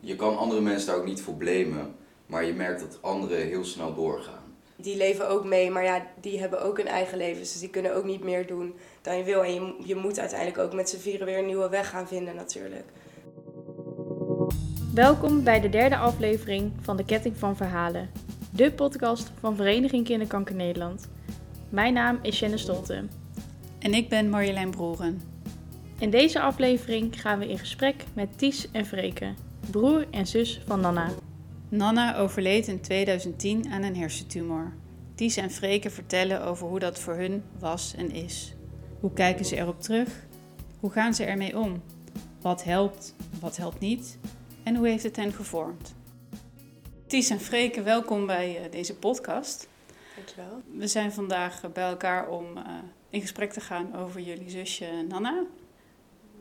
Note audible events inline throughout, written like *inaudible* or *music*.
je kan andere mensen daar ook niet voor blamen, maar je merkt dat anderen heel snel doorgaan. Die leven ook mee, maar ja, die hebben ook hun eigen levens. Dus die kunnen ook niet meer doen dan je wil. En je, je moet uiteindelijk ook met z'n vieren weer een nieuwe weg gaan vinden natuurlijk. Welkom bij de derde aflevering van de Ketting van Verhalen. De podcast van Vereniging Kinderkanker Nederland. Mijn naam is Jenny Stolte. En ik ben Marjolein Broeren. In deze aflevering gaan we in gesprek met Ties en Freke, broer en zus van Nana. Nana overleed in 2010 aan een hersentumor. Ties en Freke vertellen over hoe dat voor hun was en is. Hoe kijken ze erop terug? Hoe gaan ze ermee om? Wat helpt, wat helpt niet? En hoe heeft het hen gevormd? Ties en Freke, welkom bij uh, deze podcast. Dankjewel. We zijn vandaag bij elkaar om uh, in gesprek te gaan over jullie zusje Nana.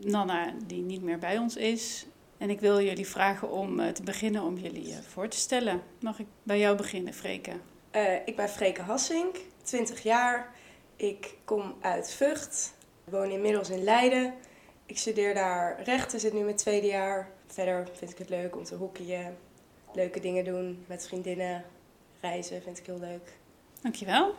Nana, die niet meer bij ons is. En ik wil jullie vragen om uh, te beginnen om jullie voor te stellen. Mag ik bij jou beginnen, Freke? ik ben Freke Hassink, 20 jaar. Ik kom uit Vught. Ik woon inmiddels in Leiden. Ik studeer daar rechten, zit nu mijn tweede jaar. Verder vind ik het leuk om te hockeyen, leuke dingen doen met vriendinnen, reizen vind ik heel leuk. Dankjewel.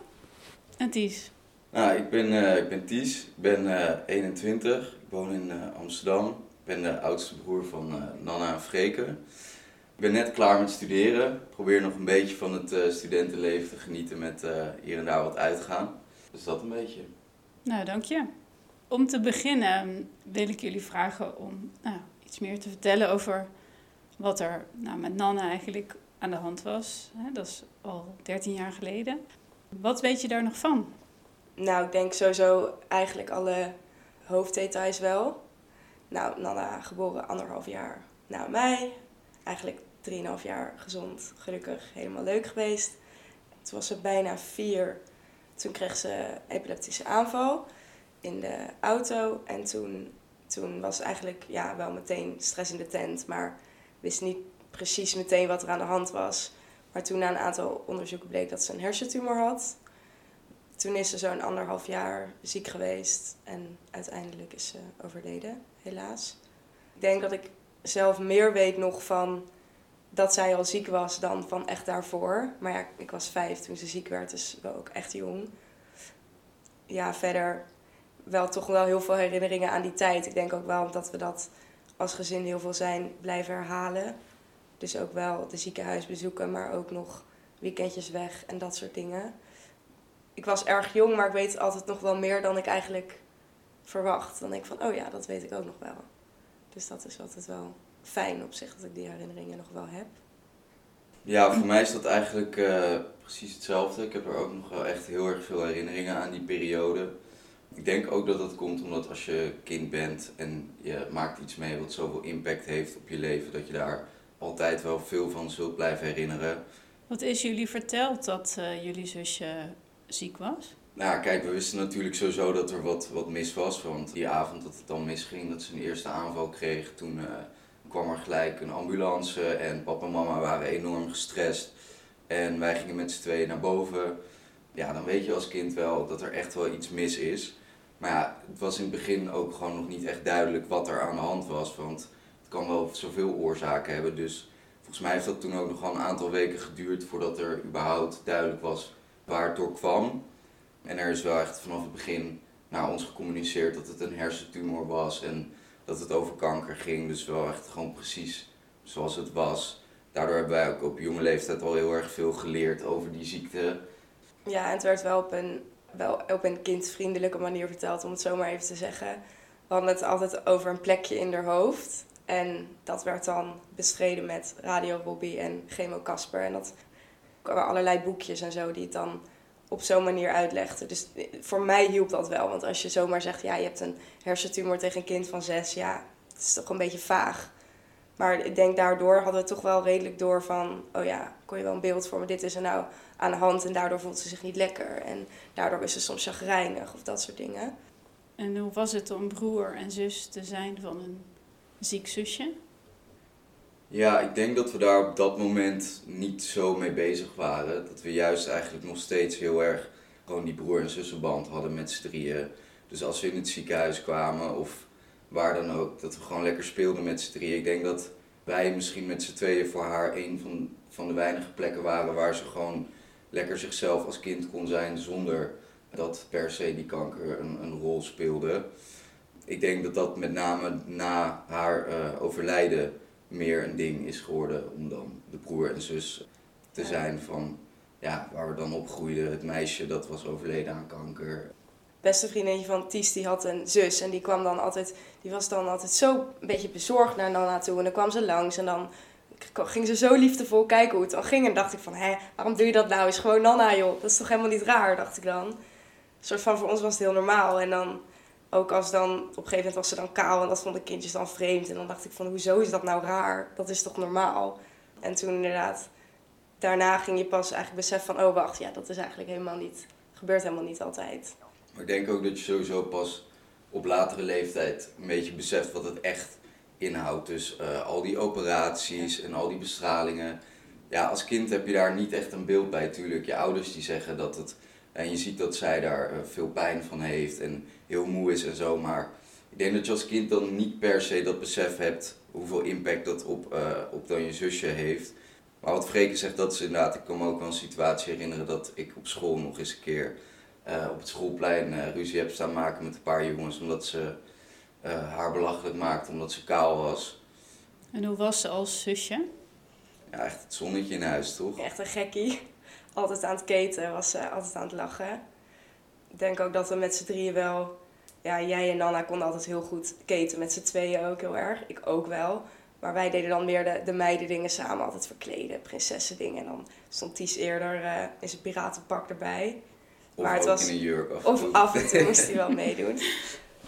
En Ties? Nou, ik ben, uh, ik ben Ties, ik ben uh, 21, ik woon in uh, Amsterdam. Ik ben de oudste broer van Nana en Freke. Ik ben net klaar met studeren. Ik probeer nog een beetje van het studentenleven te genieten met hier en daar wat uitgaan. Dus dat een beetje. Nou, dank je. Om te beginnen wil ik jullie vragen om nou, iets meer te vertellen over wat er nou, met Nana eigenlijk aan de hand was. Dat is al 13 jaar geleden. Wat weet je daar nog van? Nou, ik denk sowieso eigenlijk alle hoofddetails wel. Nou, Nana geboren anderhalf jaar na mij. Eigenlijk drieënhalf jaar gezond, gelukkig, helemaal leuk geweest. Toen was ze bijna vier. Toen kreeg ze epileptische aanval in de auto. En toen, toen was eigenlijk ja, wel meteen stress in de tent. Maar wist niet precies meteen wat er aan de hand was. Maar toen na een aantal onderzoeken bleek dat ze een hersentumor had. Toen is ze zo'n anderhalf jaar ziek geweest en uiteindelijk is ze overleden, helaas. Ik denk dat ik zelf meer weet nog van dat zij al ziek was dan van echt daarvoor. Maar ja, ik was vijf toen ze ziek werd, dus wel ook echt jong. Ja, verder wel toch wel heel veel herinneringen aan die tijd. Ik denk ook wel dat we dat als gezin heel veel zijn blijven herhalen. Dus ook wel de ziekenhuis bezoeken, maar ook nog weekendjes weg en dat soort dingen. Ik was erg jong, maar ik weet altijd nog wel meer dan ik eigenlijk verwacht. Dan denk ik van, oh ja, dat weet ik ook nog wel. Dus dat is altijd wel fijn op zich dat ik die herinneringen nog wel heb. Ja, voor mij is dat eigenlijk uh, precies hetzelfde. Ik heb er ook nog wel echt heel erg veel herinneringen aan die periode. Ik denk ook dat dat komt omdat als je kind bent en je maakt iets mee wat zoveel impact heeft op je leven, dat je daar altijd wel veel van zult blijven herinneren. Wat is jullie verteld dat uh, jullie zusje ziek was? Nou, kijk, we wisten natuurlijk sowieso dat er wat, wat mis was. Want die avond dat het dan misging, dat ze een eerste aanval kreeg, toen uh, kwam er gelijk een ambulance en papa en mama waren enorm gestrest. En wij gingen met z'n tweeën naar boven. Ja, dan weet je als kind wel dat er echt wel iets mis is. Maar ja, het was in het begin ook gewoon nog niet echt duidelijk wat er aan de hand was. Want het kan wel zoveel oorzaken hebben. Dus volgens mij heeft dat toen ook nog wel een aantal weken geduurd voordat er überhaupt duidelijk was waar het door kwam. En er is wel echt vanaf het begin naar ons gecommuniceerd dat het een hersentumor was en dat het over kanker ging. Dus wel echt gewoon precies zoals het was. Daardoor hebben wij ook op jonge leeftijd al heel erg veel geleerd over die ziekte. Ja, en het werd wel op een, wel op een kindvriendelijke manier verteld, om het zo maar even te zeggen. We hadden het altijd over een plekje in haar hoofd. En dat werd dan bestreden met Radio Robbie en Chemo Casper. En dat kwamen allerlei boekjes en zo die het dan op zo'n manier uitlegden. Dus voor mij hielp dat wel. Want als je zomaar zegt, ja, je hebt een hersentumor tegen een kind van zes, ja, het is toch een beetje vaag. Maar ik denk daardoor hadden we toch wel redelijk door van, oh ja, kon je wel een beeld vormen, dit is er nou aan de hand en daardoor voelt ze zich niet lekker. En daardoor is ze soms chagrijnig of dat soort dingen. En hoe was het om broer en zus te zijn van een ziek zusje? Ja, ik denk dat we daar op dat moment niet zo mee bezig waren. Dat we juist eigenlijk nog steeds heel erg gewoon die broer- en zussenband hadden met z'n drieën. Dus als we in het ziekenhuis kwamen of waar dan ook, dat we gewoon lekker speelden met z'n drieën. Ik denk dat wij misschien met z'n tweeën voor haar een van, van de weinige plekken waren waar ze gewoon lekker zichzelf als kind kon zijn zonder dat per se die kanker een, een rol speelde. Ik denk dat dat met name na haar uh, overlijden meer een ding is geworden om dan de broer en zus te zijn van ja, waar we dan opgroeiden. Het meisje dat was overleden aan kanker. Beste vriendinnetje van Ties die had een zus en die kwam dan altijd, die was dan altijd zo een beetje bezorgd naar Nana toe en dan kwam ze langs en dan ging ze zo liefdevol kijken hoe het dan ging en dacht ik van hé, waarom doe je dat nou? Is gewoon Nana joh, dat is toch helemaal niet raar, dacht ik dan. Een soort van voor ons was het heel normaal en dan ook als dan, op een gegeven moment was ze dan kaal en dat vonden kindjes dan vreemd. En dan dacht ik van, hoezo is dat nou raar? Dat is toch normaal? En toen inderdaad, daarna ging je pas eigenlijk beseffen van, oh wacht, ja, dat is eigenlijk helemaal niet, gebeurt helemaal niet altijd. Maar ik denk ook dat je sowieso pas op latere leeftijd een beetje beseft wat het echt inhoudt. Dus uh, al die operaties en al die bestralingen. Ja, als kind heb je daar niet echt een beeld bij, natuurlijk. Je ouders die zeggen dat het en je ziet dat zij daar eh, veel pijn van heeft en heel moe is en zo. Maar ik denk dat je als kind dan niet per se dat besef hebt hoeveel impact dat op, uh, op dan je zusje heeft. Maar wat Freke zegt, dat is inderdaad, ik kan me ook wel een situatie herinneren dat ik op school nog eens een keer uh, op het schoolplein uh, ruzie heb staan maken met een paar jongens. Omdat ze haar belachelijk maakten omdat ze kaal was. En hoe was ze als zusje? Ja, echt het zonnetje in huis, toch? Echt een gekkie altijd aan het keten, was ze altijd aan het lachen. Ik denk ook dat we met z'n drieën wel... Ja, jij en Nana konden altijd heel goed keten, met z'n tweeën ook heel erg. Ik ook wel. Maar wij deden dan meer de, de meiden dingen samen, altijd verkleden, prinsessen dingen. En dan stond Ties eerder uh, in zijn piratenpak erbij. Of maar het was, in een jurk af Of af en toe moest hij wel *laughs* meedoen.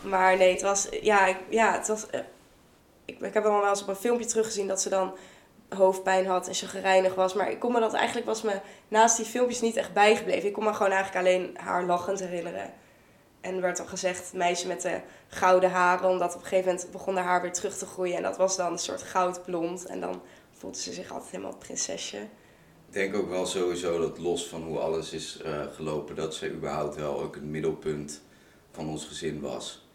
Maar nee, het was... Ja, ik, ja het was... Uh, ik, ik heb dan wel eens op een filmpje teruggezien dat ze dan hoofdpijn had en chagrijnig was. Maar ik kon me dat eigenlijk was me naast die filmpjes niet echt bijgebleven. Ik kon me gewoon eigenlijk alleen haar lachend herinneren. En er werd dan gezegd, meisje met de gouden haren, omdat op een gegeven moment begon haar haar weer terug te groeien. En dat was dan een soort goudblond. En dan voelde ze zich altijd helemaal prinsesje. Ik denk ook wel sowieso dat los van hoe alles is uh, gelopen, dat ze überhaupt wel ook het middelpunt van ons gezin was.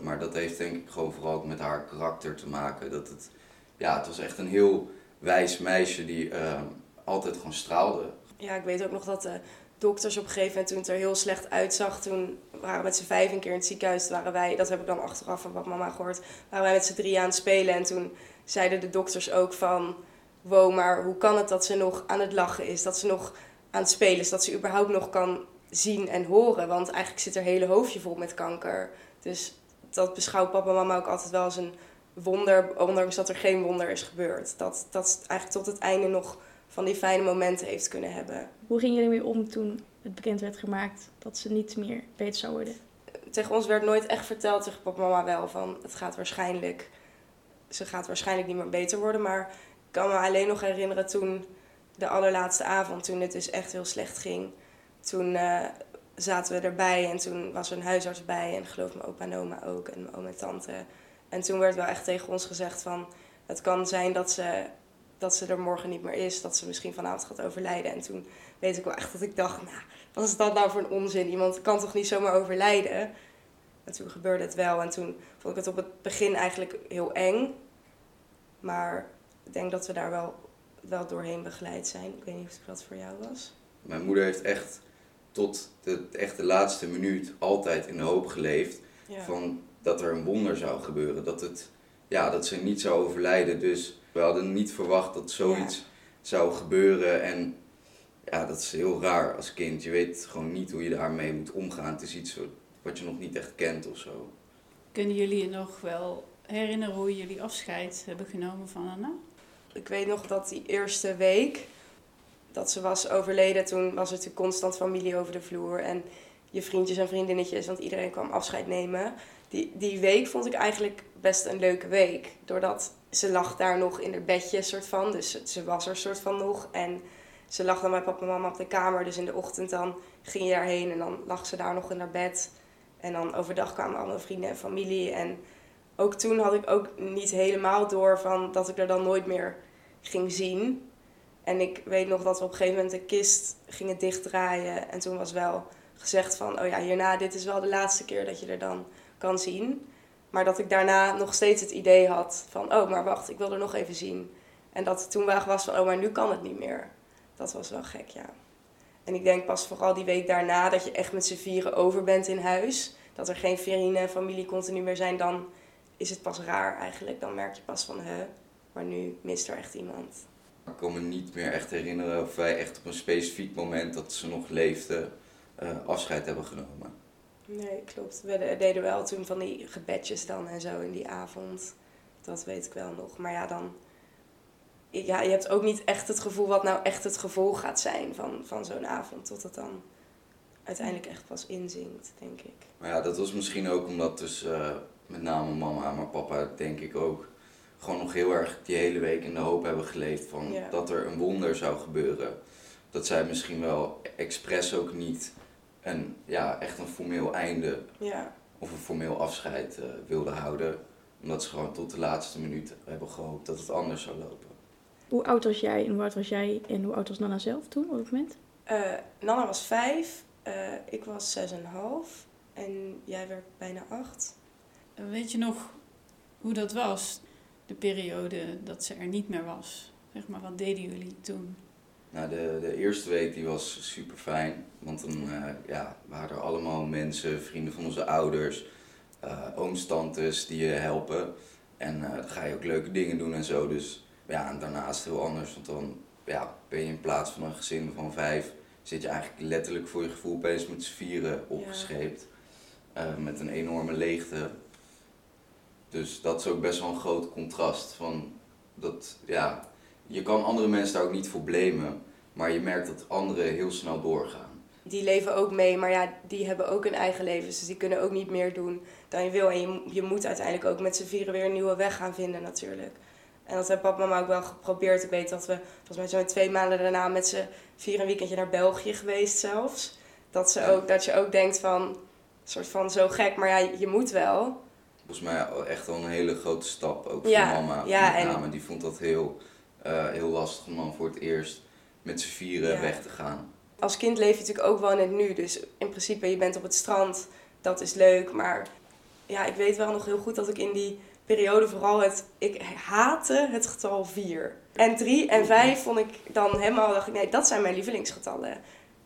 Maar dat heeft denk ik gewoon vooral ook met haar karakter te maken. Dat het, ja, het was echt een heel wijs meisje die uh, altijd gewoon straalde. Ja, ik weet ook nog dat de dokters op een gegeven moment, toen het er heel slecht uitzag, toen waren we met z'n vijf een keer in het ziekenhuis. waren wij, dat heb ik dan achteraf van wat mama gehoord, waren wij met z'n drie aan het spelen. En toen zeiden de dokters ook van, wow, maar hoe kan het dat ze nog aan het lachen is? Dat ze nog aan het spelen is, dat ze überhaupt nog kan zien en horen. Want eigenlijk zit haar hele hoofdje vol met kanker. Dus dat beschouwt papa en mama ook altijd wel als een wonder, ondanks dat er geen wonder is gebeurd. Dat, dat eigenlijk tot het einde nog van die fijne momenten heeft kunnen hebben. Hoe gingen jullie mee om toen het bekend werd gemaakt dat ze niet meer beter zou worden? Tegen ons werd nooit echt verteld, tegen papa mama wel, van het gaat waarschijnlijk, ze gaat waarschijnlijk niet meer beter worden. Maar ik kan me alleen nog herinneren toen, de allerlaatste avond, toen het dus echt heel slecht ging. Toen uh, zaten we erbij en toen was er een huisarts bij en geloof me opa en oma ook en mijn oom en tante. En toen werd wel echt tegen ons gezegd van... het kan zijn dat ze, dat ze er morgen niet meer is. Dat ze misschien vanavond gaat overlijden. En toen weet ik wel echt dat ik dacht... nou, wat is dat nou voor een onzin? Iemand kan toch niet zomaar overlijden? En toen gebeurde het wel. En toen vond ik het op het begin eigenlijk heel eng. Maar ik denk dat we daar wel, wel doorheen begeleid zijn. Ik weet niet of dat voor jou was. Mijn moeder heeft echt tot de, echt de laatste minuut altijd in de hoop geleefd. Van dat er een wonder zou gebeuren. Dat, het, ja, dat ze niet zou overlijden. Dus we hadden niet verwacht dat zoiets zou gebeuren. En ja, dat is heel raar als kind. Je weet gewoon niet hoe je daarmee moet omgaan. Het is iets wat je nog niet echt kent of zo. Kunnen jullie je nog wel herinneren hoe jullie afscheid hebben genomen van Anna? Ik weet nog dat die eerste week dat ze was overleden, toen was het constant familie over de vloer. En je vriendjes en vriendinnetjes, want iedereen kwam afscheid nemen die, die week vond ik eigenlijk best een leuke week. Doordat ze lag daar nog in haar bedje, soort van. Dus ze was er soort van nog. En ze lag dan bij papa en mama op de kamer. Dus in de ochtend dan ging je daarheen en dan lag ze daar nog in haar bed. En dan overdag kwamen alle vrienden en familie. En ook toen had ik ook niet helemaal door van dat ik er dan nooit meer ging zien. En ik weet nog dat we op een gegeven moment de kist gingen dichtdraaien. En toen was wel gezegd van, oh ja, hierna, dit is wel de laatste keer dat je er dan kan zien. Maar dat ik daarna nog steeds het idee had van, oh, maar wacht, ik wil er nog even zien. En dat het toen wel was van, oh, maar nu kan het niet meer. Dat was wel gek, ja. En ik denk pas vooral die week daarna dat je echt met z'n vieren over bent in huis. Dat er geen vrienden en familie continu meer zijn, dan is het pas raar eigenlijk. Dan merk je pas van, hè, maar nu mist er echt iemand. Ik kan me niet meer echt herinneren of wij echt op een specifiek moment dat ze nog leefde eh, afscheid hebben genomen. Nee, klopt. We deden wel toen van die gebedjes dan en zo in die avond. Dat weet ik wel nog. Maar ja, dan... Ja, je hebt ook niet echt het gevoel wat nou echt het gevolg gaat zijn van, van zo'n avond. Tot het dan uiteindelijk echt pas inzinkt, denk ik. Maar ja, dat was misschien ook omdat dus eh, met name mama, maar papa denk ik ook... gewoon nog heel erg die hele week in de hoop hebben geleefd van Ja. dat er een wonder zou gebeuren. Dat zij misschien wel expres ook niet een, ja, echt een formeel einde Ja, of een formeel afscheid eh, wilden houden. Omdat ze gewoon tot de laatste minuut hebben gehoopt dat het anders zou lopen. Hoe oud was jij en hoe oud was jij en hoe oud was Nana zelf toen op dat moment? Eh, Nana was vijf, eh, ik was zes en een half en jij werd bijna acht. En Weet je nog hoe dat was? De periode dat ze er niet meer was. Zeg maar, wat deden jullie toen? Nou, de, de eerste week die was super fijn. Want dan eh, ja, waren er allemaal mensen, vrienden van onze ouders, eh ooms, tantes die je helpen. En eh, dan ga je ook leuke dingen doen en zo. Dus ja, en daarna is het heel anders. Want dan ja, ben je in plaats van een gezin van vijf, zit je eigenlijk letterlijk voor je gevoel opeens met z'n vieren opgescheept. Met een enorme leegte. Dus dat is ook best wel een groot contrast. Van dat, ja, je kan andere mensen daar ook niet voor blamen, maar je merkt dat anderen heel snel doorgaan. Die leven ook mee, maar ja, die hebben ook een eigen leven. Dus die kunnen ook niet meer doen dan je wil. En je, je moet uiteindelijk ook met z'n vieren weer een nieuwe weg gaan vinden natuurlijk. En dat heeft papa en mama ook wel geprobeerd. Ik weet dat we, volgens mij we twee maanden daarna met z'n vier een weekendje naar België geweest zelfs. Dat, ze ook, dat je ook denkt van, soort van zo gek, maar ja, je moet wel. Volgens mij echt wel een hele grote stap, ook voor mama. ja, en- name, die vond dat heel, eh, heel lastig om dan voor het eerst met z'n vieren Ja. weg te gaan. Als kind leef je natuurlijk ook wel in het nu. Dus in principe, je bent op het strand, dat is leuk. Maar ja, ik weet wel nog heel goed dat ik in die periode vooral het... Ik haatte het getal 4. En 3 en 5 vond ik dan helemaal... dacht ik, nee, dat zijn mijn lievelingsgetallen.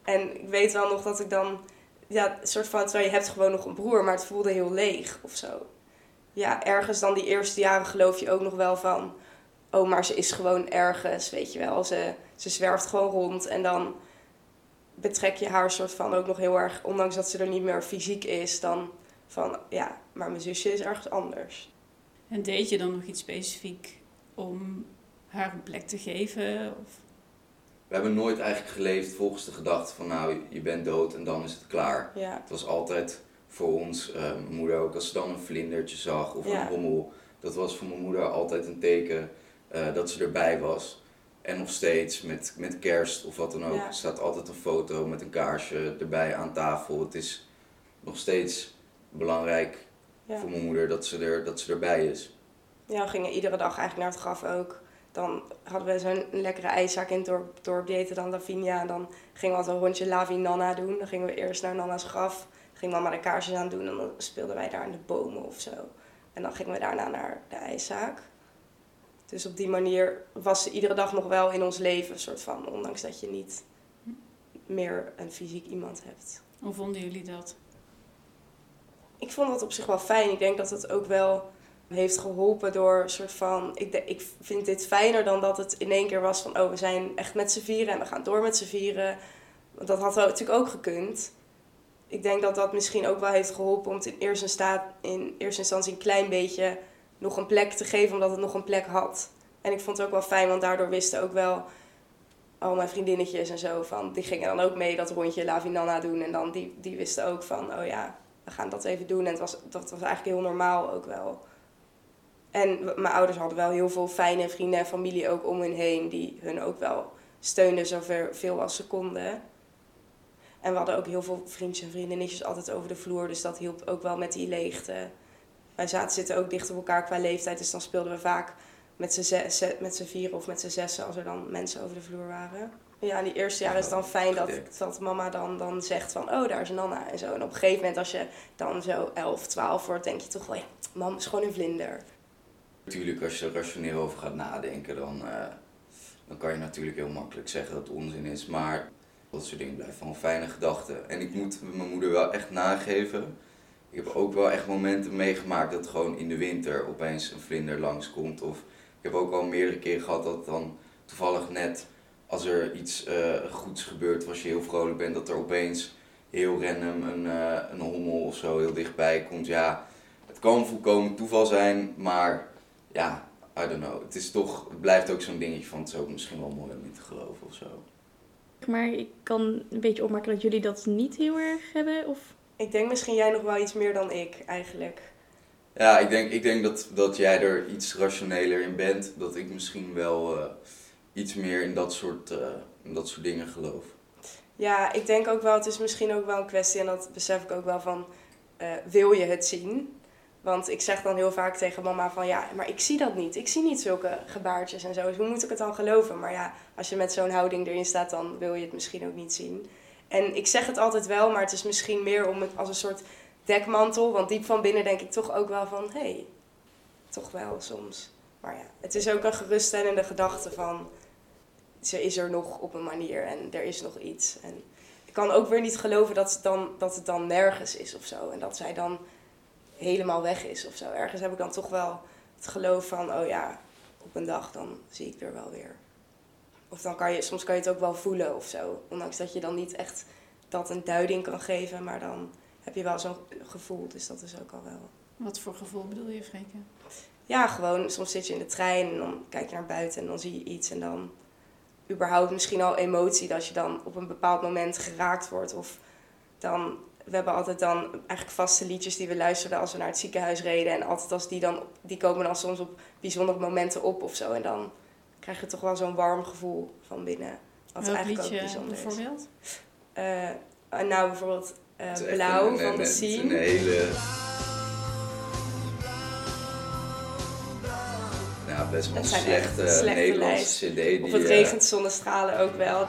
En ik weet wel nog dat ik dan... Ja, een soort van... Terwijl je hebt gewoon nog een broer, maar het voelde heel leeg of zo. Ja, ergens dan die eerste jaren geloof je ook nog wel van... Oh, maar ze is gewoon ergens, weet je wel. Ze, ze zwerft gewoon rond en dan betrek je haar soort van ook nog heel erg, ondanks dat ze er niet meer fysiek is, dan van ja, maar mijn zusje is ergens anders. En deed je dan nog iets specifiek om haar een plek te geven? Of... We hebben nooit eigenlijk geleefd volgens de gedachte van nou, je bent dood en dan is het klaar. Ja, Het was altijd voor ons, eh, mijn moeder ook, als ze dan een vlindertje zag of Ja. een rommel, dat was voor mijn moeder altijd een teken eh, dat ze erbij was. En nog steeds met, met kerst of wat dan ook, Ja. staat altijd een foto met een kaarsje erbij aan tafel. Het is nog steeds belangrijk ja. voor mijn moeder dat ze, er, dat ze erbij is. ja, we gingen iedere dag eigenlijk naar het graf ook. Dan hadden we zo'n lekkere ijszaak in het dorp, dorp die heette dan Lavinia. En dan gingen we altijd een rondje Lavi Nana doen. Dan gingen we eerst naar Nana's graf. Ging mama de kaarsjes aan doen en dan speelden wij daar in de bomen of zo. En dan gingen we daarna naar de ijszaak. Dus op die manier was ze iedere dag nog wel in ons leven, soort van. Ondanks dat je niet meer een fysiek iemand hebt. Hoe vonden jullie dat? Ik vond dat op zich wel fijn. Ik denk dat het ook wel heeft geholpen door een soort van... Ik, de- ik vind dit fijner dan dat het in één keer was van... Oh, we zijn echt met z'n vieren en we gaan door met z'n vieren. Want dat had natuurlijk ook gekund. Ik denk dat dat misschien ook wel heeft geholpen om het in eerste, staat, in eerste instantie een klein beetje nog een plek te geven, omdat het nog een plek had. En ik vond het ook wel fijn, want daardoor wisten ook wel al mijn vriendinnetjes en zo van, die gingen dan ook mee dat rondje La Vinanna doen. En dan die, die wisten ook van, oh ja, we gaan dat even doen. En het was, dat was eigenlijk heel normaal ook wel. En mijn ouders hadden wel heel veel fijne vrienden en familie ook om hun heen, die hun ook wel steunden zoveel als ze konden. En we hadden ook heel veel vriendjes en vriendinnetjes altijd over de vloer, dus dat hielp ook wel met die leegte. Wij zaten zitten ook dicht op elkaar qua leeftijd, dus dan speelden we vaak met z'n ze- ze- met z'n vieren of met z'n zessen als er dan mensen over de vloer waren. Ja, in die eerste jaren is het dan fijn dat, dat mama dan, dan zegt van, oh, daar is Nana en zo. En op een gegeven moment, als je dan zo 11, 12 wordt, denk je toch wel, ja, mam is gewoon een vlinder. Natuurlijk, als je er rationeel over gaat nadenken, dan, eh, dan kan je natuurlijk heel makkelijk zeggen dat het onzin is. Maar dat soort dingen blijven gewoon fijne gedachten. En ik moet mijn moeder wel echt nageven. Ik heb ook wel echt momenten meegemaakt dat gewoon in de winter opeens een vlinder langskomt. Of ik heb ook al meerdere keren gehad dat dan toevallig net als er iets eh, goeds gebeurt, als je heel vrolijk bent, dat er opeens heel random een, eh, een hommel of zo heel dichtbij komt. Ja, het kan volkomen toeval zijn, maar ja, I don't know. Het, is toch, het blijft ook zo'n dingetje van het is ook misschien wel mooi om in te geloven of zo. Maar ik kan een beetje opmaken dat jullie dat niet heel erg hebben. Of Ik denk misschien jij nog wel iets meer dan ik, eigenlijk. Ja, ik denk, ik denk dat, dat jij er iets rationeler in bent. Dat ik misschien wel eh, iets meer in dat, soort, eh, in dat soort dingen geloof. Ja, ik denk ook wel, het is misschien ook wel een kwestie, en dat besef ik ook wel van, eh, wil je het zien? Want ik zeg dan heel vaak tegen mama van, ja, maar ik zie dat niet. Ik zie niet zulke gebaartjes en zo. Dus hoe moet ik het dan geloven? Maar ja, als je met zo'n houding erin staat, dan wil je het misschien ook niet zien. En ik zeg het altijd wel, maar het is misschien meer om het als een soort dekmantel. Want diep van binnen denk ik toch ook wel van, hé, hey, toch wel soms. Maar ja, het is ook een geruststellende gedachte van, ze is er nog op een manier en er is nog iets. En ik kan ook weer niet geloven dat het dan, dat het dan nergens is of zo. En dat zij dan helemaal weg is of zo. Ergens heb ik dan toch wel het geloof van, oh ja, op een dag dan zie ik er wel weer. Of dan kan je, soms kan je het ook wel voelen of zo. Ondanks dat je dan niet echt dat een duiding kan geven, maar dan heb je wel zo'n gevoel. Dus dat is ook al wel. Wat voor gevoel bedoel je, Freke? Ja, gewoon, soms zit je in de trein en dan kijk je naar buiten en dan zie je iets en dan überhaupt misschien al emotie dat je dan op een bepaald moment geraakt wordt. Of dan, we hebben altijd dan eigenlijk vaste liedjes die we luisterden als we naar het ziekenhuis reden. En altijd als die dan, die komen dan soms op bijzondere momenten op of zo. En dan krijg je toch wel zo'n warm gevoel van binnen. Wat Welk eigenlijk liedje ook bijzonder is. bijvoorbeeld? Eh, en nou bijvoorbeeld eh, Blauw een- van de Scene. Een hele... Ja, best wel een Het zijn echt slechte, slechte Nederlandse cd. Die, Of het eh, regent zonnestralen ook wel.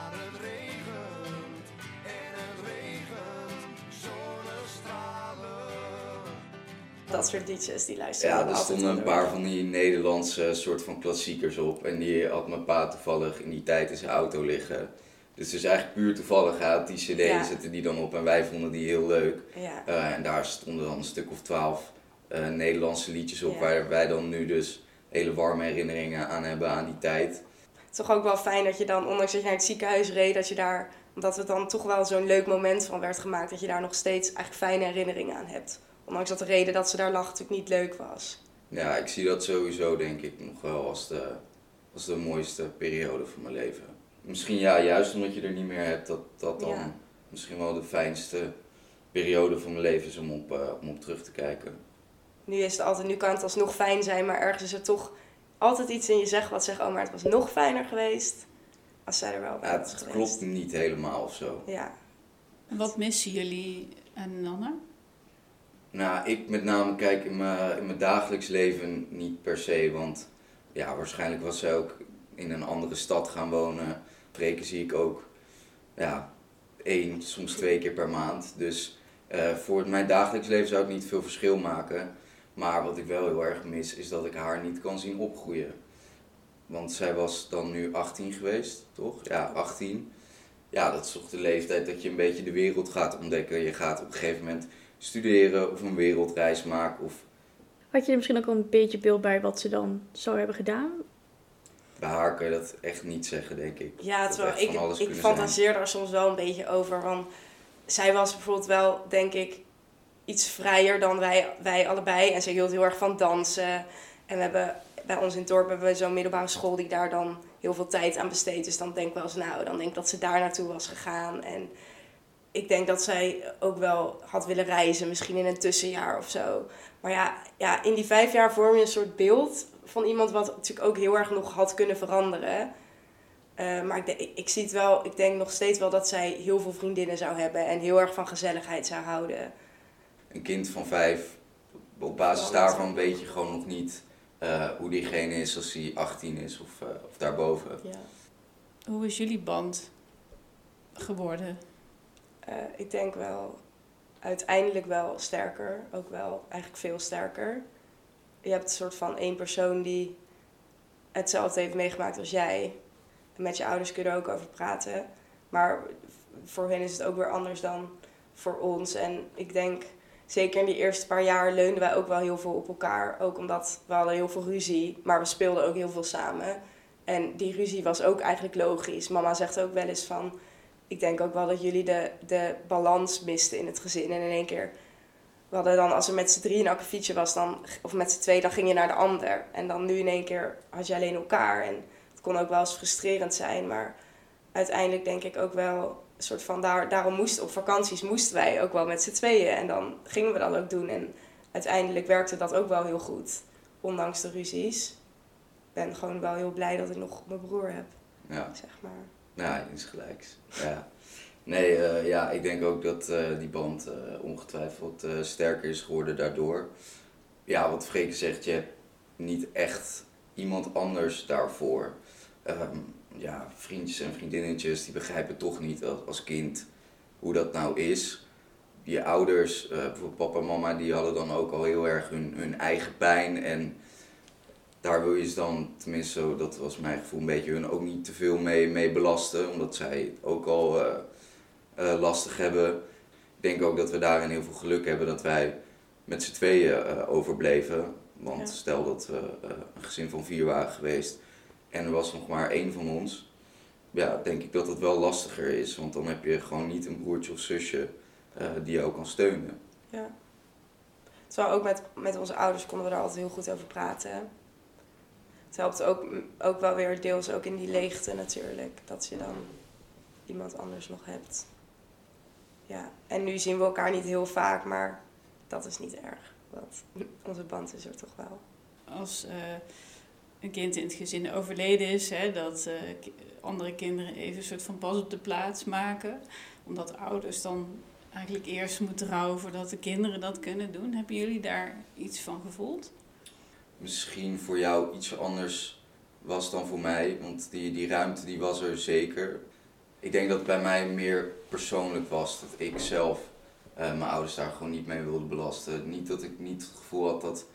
Dat soort liedjes, die luisteren Ja, er stonden een paar van die Nederlandse soort van klassiekers op. En die had mijn pa toevallig in die tijd in zijn auto liggen. Dus het is eigenlijk puur toevallig. Had die cd, Ja. zette die dan op en wij vonden die heel leuk. Ja. Eh, en daar stonden dan een stuk of twaalf eh, Nederlandse liedjes op. Ja. Waar wij dan nu dus hele warme herinneringen aan hebben aan die tijd. Het is toch ook wel fijn dat je dan, ondanks dat je naar het ziekenhuis reed, dat je daar, omdat het dan toch wel zo'n leuk moment van werd gemaakt, dat je daar nog steeds eigenlijk fijne herinneringen aan hebt. Ondanks dat de reden dat ze daar lag natuurlijk niet leuk was. Ja, ik zie dat sowieso denk ik nog wel als de, als de mooiste periode van mijn leven. Misschien ja, juist omdat je er niet meer hebt, dat dat dan Ja. misschien wel de fijnste periode van mijn leven is om op, eh, om op terug te kijken. Nu is het altijd, nu kan het alsnog fijn zijn, maar ergens is er toch altijd iets in je zeg wat zegt, oh maar het was nog fijner geweest als zij er wel bij Ja, was het geweest. klopt niet helemaal of zo. Ja. En wat missen jullie aan Nanne? Nou, ik met name kijk in mijn, in mijn dagelijks leven niet per se, want ja, waarschijnlijk was zij ook in een andere stad gaan wonen. Preken zie ik ook, ja, één, soms twee keer per maand. Dus eh, voor mijn dagelijks leven zou het niet veel verschil maken. Maar wat ik wel heel erg mis, is dat ik haar niet kan zien opgroeien. Want zij was dan nu 18 geweest, toch? Ja, 18. Ja, dat is toch de leeftijd dat je een beetje de wereld gaat ontdekken. Je gaat op een gegeven moment studeren of een wereldreis maken. Of had je er misschien ook al een beetje beeld bij wat ze dan zou hebben gedaan? bij haar kan je dat echt niet zeggen, denk ik. Ja, Dat terwijl echt ik, ik fantaseer daar soms wel een beetje over. Want zij was bijvoorbeeld wel, denk ik, iets vrijer dan wij, wij allebei. En ze hield heel erg van dansen. En we hebben bij ons in het dorp hebben we zo'n middelbare school die daar dan heel veel tijd aan besteedt. Dus dan denk ik wel eens, nou, dan denk ik dat ze daar naartoe was gegaan. En ik denk dat zij ook wel had willen reizen, misschien in een tussenjaar of zo. Maar ja, ja, in die vijf jaar vorm je een soort beeld van iemand wat natuurlijk ook heel erg nog had kunnen veranderen. Eh, maar ik, ik zie het wel, ik denk nog steeds wel dat zij heel veel vriendinnen zou hebben en heel erg van gezelligheid zou houden. Een kind van vijf, op basis daarvan weet je gewoon nog niet eh, hoe diegene is als hij 18 is of, uh, of daarboven. Ja. Hoe is jullie band geworden? Uh, ik denk wel uiteindelijk wel sterker. Ook wel eigenlijk veel sterker. Je hebt een soort van één persoon die hetzelfde heeft meegemaakt als jij. En met je ouders kun je er ook over praten. Maar voor hen is het ook weer anders dan voor ons. En ik denk, zeker in die eerste paar jaar leunden wij ook wel heel veel op elkaar. Ook omdat we hadden heel veel ruzie, maar we speelden ook heel veel samen. En die ruzie was ook eigenlijk logisch. Mama zegt ook wel eens van... Ik denk ook wel dat jullie de, de balans misten in het gezin. En in één keer... We hadden dan, als er met z'n drie een akkefietje was, dan, of met z'n twee, dan ging je naar de ander. En dan nu in één keer had je alleen elkaar. En het kon ook wel eens frustrerend zijn. Maar uiteindelijk denk ik ook wel een soort van... Daar, daarom moesten op vakanties moesten wij ook wel met z'n tweeën. En dan gingen we dat ook doen. En uiteindelijk werkte dat ook wel heel goed. Ondanks de ruzies ben gewoon wel heel blij dat ik nog mijn broer heb. Ja. Zeg maar. Ja, insgelijks. Ja. Nee, uh, ja, ik denk ook dat uh, die band uh, ongetwijfeld sterker is geworden daardoor. Ja, wat Freke zegt, je hebt niet echt iemand anders daarvoor. Um, ja, vriendjes en vriendinnetjes die begrijpen toch niet als, als kind hoe dat nou is. Je ouders, bijvoorbeeld papa en mama, die hadden dan ook al heel erg hun, hun eigen pijn en daar wil je ze dan, tenminste zo, dat was mijn gevoel, een beetje hun ook niet te veel mee, mee belasten. Omdat zij het ook al uh, uh, lastig hebben. Ik denk ook dat we daarin heel veel geluk hebben dat wij met z'n tweeën uh, overbleven. Want ja. stel dat we een gezin van vier waren geweest en er was nog maar één van ons. Ja, denk ik dat het wel lastiger is. Want dan heb je gewoon niet een broertje of zusje die jou kan steunen. Ja. Terwijl ook met, met onze ouders konden we daar altijd heel goed over praten het helpt ook, ook wel weer deels ook in die leegte natuurlijk. Dat je dan iemand anders nog hebt. Ja, en nu zien we elkaar niet heel vaak, maar dat is niet erg. Want *laughs* onze band is er toch wel. Als uh, een kind in het gezin overleden is, hè, dat uh, andere kinderen even een soort van pas op de plaats maken. Omdat ouders dan eigenlijk eerst moeten rouwen voordat de kinderen dat kunnen doen. Hebben jullie daar iets van gevoeld? Misschien voor jou iets anders was dan voor mij. Want die, die ruimte die was er zeker. Ik denk dat het bij mij meer persoonlijk was. Dat ik zelf uh, mijn ouders daar gewoon niet mee wilde belasten. Niet dat ik niet het gevoel had dat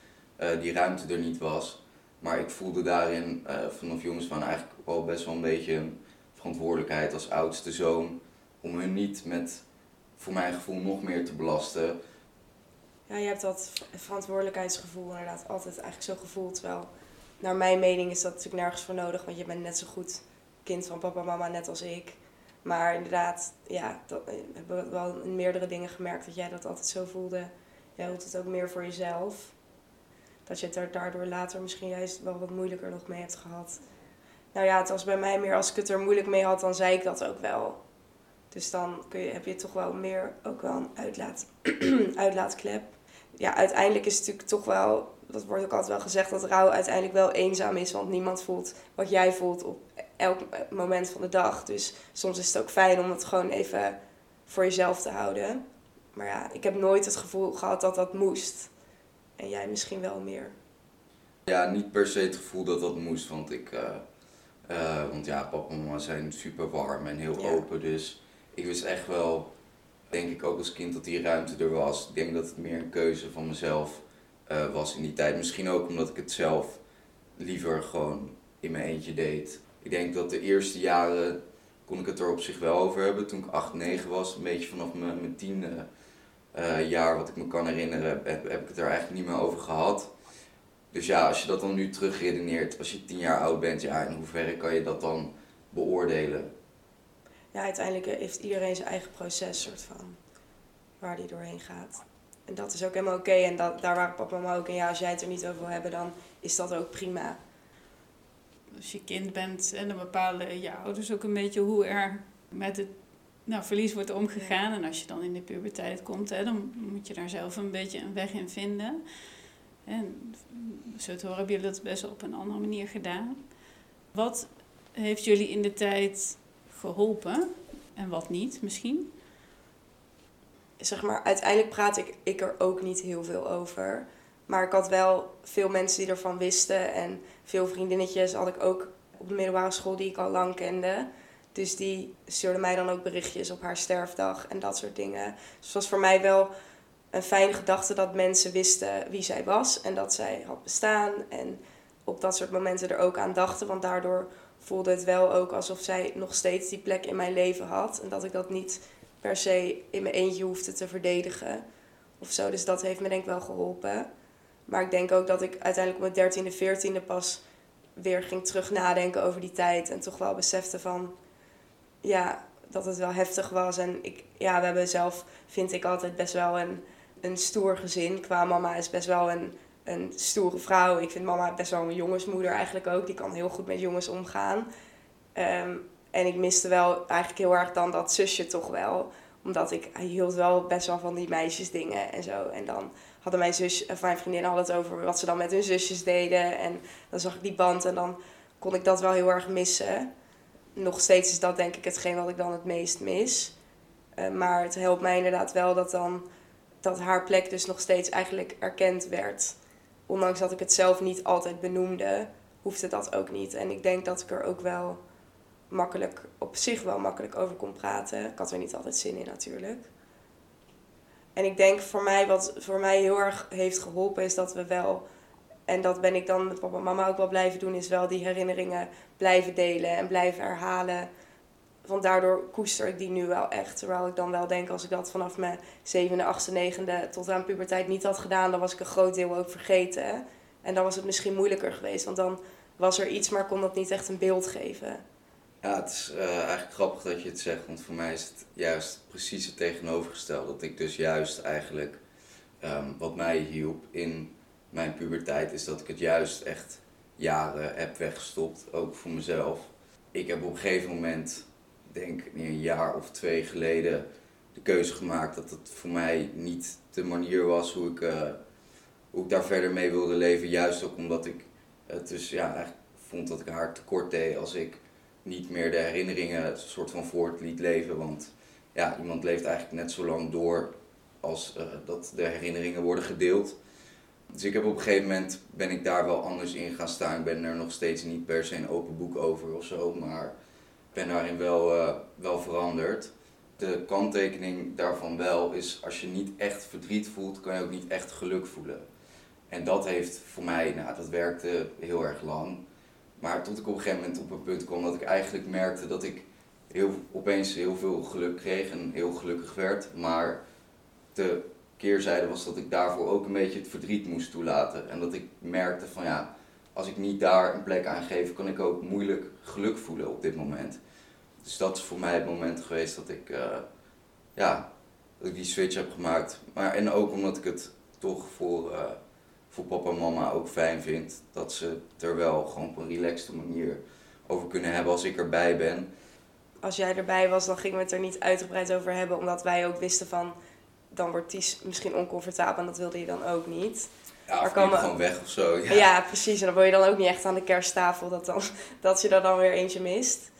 uh, die ruimte er niet was. Maar ik voelde daarin uh, vanaf jongens van eigenlijk wel best wel een beetje een verantwoordelijkheid als oudste zoon. Om hun niet met, voor mijn gevoel, nog meer te belasten ja, je hebt dat verantwoordelijkheidsgevoel inderdaad altijd eigenlijk zo gevoeld. Terwijl, naar mijn mening is dat natuurlijk nergens voor nodig, want je bent net zo goed kind van papa en mama, net als ik. Maar inderdaad, ja, dat, we hebben wel in meerdere dingen gemerkt dat jij dat altijd zo voelde. Jij hield het ook meer voor jezelf. Dat je het er daardoor later misschien juist wel wat moeilijker nog mee hebt gehad. Nou ja, het was bij mij meer als ik het er moeilijk mee had, dan zei ik dat ook wel. Dus dan kun je, heb je toch wel meer ook wel een uitlaat, *clears throat* uitlaatklep ja, uiteindelijk is het natuurlijk toch wel, dat wordt ook altijd wel gezegd, dat rouw uiteindelijk wel eenzaam is. Want niemand voelt wat jij voelt op elk moment van de dag. Dus soms is het ook fijn om het gewoon even voor jezelf te houden. Maar ja, ik heb nooit het gevoel gehad dat dat moest. En jij misschien wel meer. Ja, niet per se het gevoel dat dat moest. Want ik, uh, uh, want ja, papa en mama zijn super warm en heel ja. open. Dus ik wist echt wel denk ik ook als kind dat die ruimte er was. Ik denk dat het meer een keuze van mezelf uh, was in die tijd. Misschien ook omdat ik het zelf liever gewoon in mijn eentje deed. Ik denk dat de eerste jaren kon ik het er op zich wel over hebben. Toen ik 8, 9 was, een beetje vanaf mijn, mijn tiende uh, jaar wat ik me kan herinneren, heb, heb ik het er eigenlijk niet meer over gehad. Dus ja, als je dat dan nu terugredeneert, als je tien jaar oud bent, ja, in hoeverre kan je dat dan beoordelen? Ja, uiteindelijk heeft iedereen zijn eigen proces, soort van, waar die doorheen gaat. En dat is ook helemaal oké. En dat, daar waren papa en mama ook. En ja, als jij het er niet over wil hebben, dan is dat ook prima. Als je kind bent en dan bepalen je ouders ook een beetje hoe er met het nou, verlies wordt omgegaan. En als je dan in de puberteit komt, hè, dan moet je daar zelf een beetje een weg in vinden. En zo te horen hebben jullie dat best op een andere manier gedaan. Wat heeft jullie in de tijd geholpen en wat niet misschien? Zeg maar, uiteindelijk praat ik, ik er ook niet heel veel over. Maar ik had wel veel mensen die ervan wisten. En veel vriendinnetjes had ik ook op de middelbare school die ik al lang kende. Dus die stuurde mij dan ook berichtjes op haar sterfdag en dat soort dingen. Dus het was voor mij wel een fijne gedachte dat mensen wisten wie zij was en dat zij had bestaan. En op dat soort momenten er ook aan dachten. Want daardoor voelde het wel ook alsof zij nog steeds die plek in mijn leven had. En dat ik dat niet per se in mijn eentje hoefde te verdedigen. Of zo. Dus dat heeft me denk ik wel geholpen. Maar ik denk ook dat ik uiteindelijk op mijn dertiende, veertiende pas weer ging terug nadenken over die tijd. En toch wel besefte van, ja, dat het wel heftig was. En ik, ja, we hebben zelf, vind ik altijd best wel een, een stoer gezin. Qua mama is best wel een, een stoere vrouw. Ik vind mama best wel een jongensmoeder eigenlijk ook. Die kan heel goed met jongens omgaan. Ehm, en ik miste wel eigenlijk heel erg dan dat zusje toch wel. Omdat ik hield wel best wel van die meisjesdingen en zo. En dan hadden mijn zus en mijn vriendinnen hadden het over wat ze dan met hun zusjes deden. En dan zag ik die band en dan kon ik dat wel heel erg missen. Nog steeds is dat denk ik hetgeen wat ik dan het meest mis. Uh, maar het helpt mij inderdaad wel dat dan dat haar plek dus nog steeds eigenlijk erkend werd. Ondanks dat ik het zelf niet altijd benoemde, hoefde dat ook niet. En ik denk dat ik er ook wel makkelijk, op zich wel makkelijk over kon praten. Ik had er niet altijd zin in natuurlijk. En ik denk voor mij, wat voor mij heel erg heeft geholpen, is dat we wel, en dat ben ik dan met papa en mama ook wel blijven doen, is wel die herinneringen blijven delen en blijven herhalen. Want daardoor koester ik die nu wel echt. Terwijl ik dan wel denk, als ik dat vanaf mijn zevende, achtste, negende tot aan puberteit niet had gedaan, dan was ik een groot deel ook vergeten. En dan was het misschien moeilijker geweest, want dan was er iets, maar kon dat niet echt een beeld geven. Ja, het is uh, eigenlijk grappig dat je het zegt, want voor mij is het juist precies het tegenovergestelde. Dat ik dus juist eigenlijk, um, wat mij hielp in mijn puberteit, is dat ik het juist echt jaren heb weggestopt, ook voor mezelf. Ik heb op een gegeven moment, denk een jaar of twee geleden, de keuze gemaakt dat het voor mij niet de manier was hoe ik, uh, hoe ik daar verder mee wilde leven. Juist ook omdat ik het dus ja, vond dat ik haar tekort deed als ik niet meer de herinneringen soort van voort liet leven. Want ja, iemand leeft eigenlijk net zo lang door als uh, dat de herinneringen worden gedeeld. Dus ik heb op een gegeven moment ben ik daar wel anders in gaan staan. Ik ben er nog steeds niet per se een open boek over of zo, maar ben daarin wel, uh, wel veranderd. De kanttekening daarvan wel is als je niet echt verdriet voelt, kan je ook niet echt geluk voelen. En dat heeft voor mij, nou dat werkte heel erg lang. Maar tot ik op een gegeven moment op een punt kwam dat ik eigenlijk merkte dat ik heel, opeens heel veel geluk kreeg en heel gelukkig werd. Maar de keerzijde was dat ik daarvoor ook een beetje het verdriet moest toelaten. En dat ik merkte van ja, als ik niet daar een plek aan geef, kan ik ook moeilijk geluk voelen op dit moment. Dus dat is voor mij het moment geweest dat ik, uh, ja, dat ik die switch heb gemaakt. Maar, en ook omdat ik het toch voor... Uh, voor papa en mama ook fijn vindt. Dat ze er wel gewoon op een relaxte manier over kunnen hebben als ik erbij ben. Als jij erbij was, dan gingen we het er niet uitgebreid over hebben. Omdat wij ook wisten van, dan wordt Ties misschien oncomfortabel en dat wilde je dan ook niet. Ja, of gewoon weg of zo. Ja. ja. precies. En dan wil je dan ook niet echt aan de kersttafel dat, dan, *laughs* dat je er dan weer eentje mist.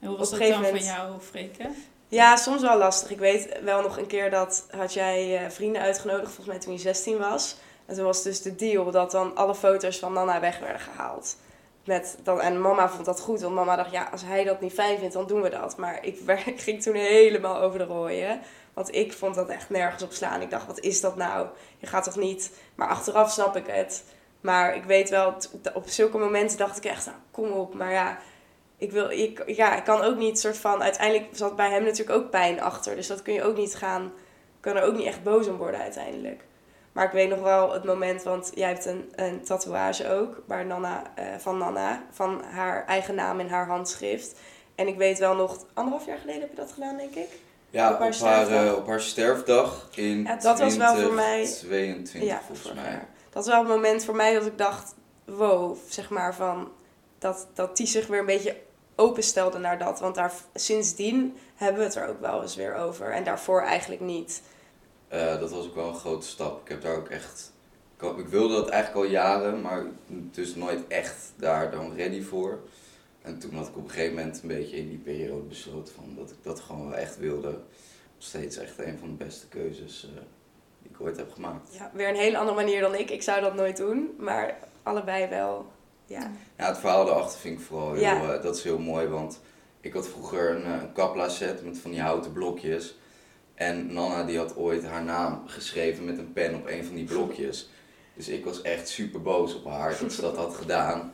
En hoe was dat dan moment... van jou, Freke? Ja, soms wel lastig. Ik weet wel nog een keer dat had jij uh, vrienden uitgenodigd, volgens mij toen je 16 was. En toen was dus de deal dat dan alle foto's van Nana weg werden gehaald. Met dan, en mama vond dat goed, want mama dacht, ja, als hij dat niet fijn vindt, dan doen we dat. Maar ik, ik *laughs* ging toen helemaal over de rooien. Want ik vond dat echt nergens op slaan. Ik dacht, wat is dat nou? Je gaat toch niet... Maar achteraf snap ik het. Maar ik weet wel, op zulke momenten dacht ik echt, nou, kom op. Maar ja, ik, wil, ik, ja, ik kan ook niet soort van... Uiteindelijk zat bij hem natuurlijk ook pijn achter. Dus dat kun je ook niet gaan... kan er ook niet echt boos om worden uiteindelijk. Maar ik weet nog wel het moment, want jij hebt een, een tatoeage ook waar Nana, uh, van Nana, van haar eigen naam in haar handschrift. En ik weet wel nog, anderhalf jaar geleden heb je dat gedaan, denk ik. Ja, op haar, op haar, uh, op haar sterfdag in ja, dat 20, was wel voor mij 22 ja, volgens mij. Dat was wel het moment voor mij dat ik dacht, wow, zeg maar van dat, dat die zich weer een beetje openstelde naar dat. Want daar, sindsdien hebben we het er ook wel eens weer over. En daarvoor eigenlijk niet. Uh, dat was ook wel een grote stap. Ik heb daar ook echt. Ik wilde dat eigenlijk al jaren, maar dus nooit echt daar dan ready voor. En toen had ik op een gegeven moment een beetje in die periode besloten van dat ik dat gewoon wel echt wilde. Nog steeds echt een van de beste keuzes uh, die ik ooit heb gemaakt. Ja, weer een hele andere manier dan ik. Ik zou dat nooit doen, maar allebei wel. Ja, Ja, het verhaal daarachter vind ik vooral heel, Ja. eh, dat is heel mooi, want ik had vroeger een, eh, een kapla set met van die houten blokjes. En Nana die had ooit haar naam geschreven met een pen op een van die blokjes. Dus ik was echt super boos op haar dat ze dat had gedaan.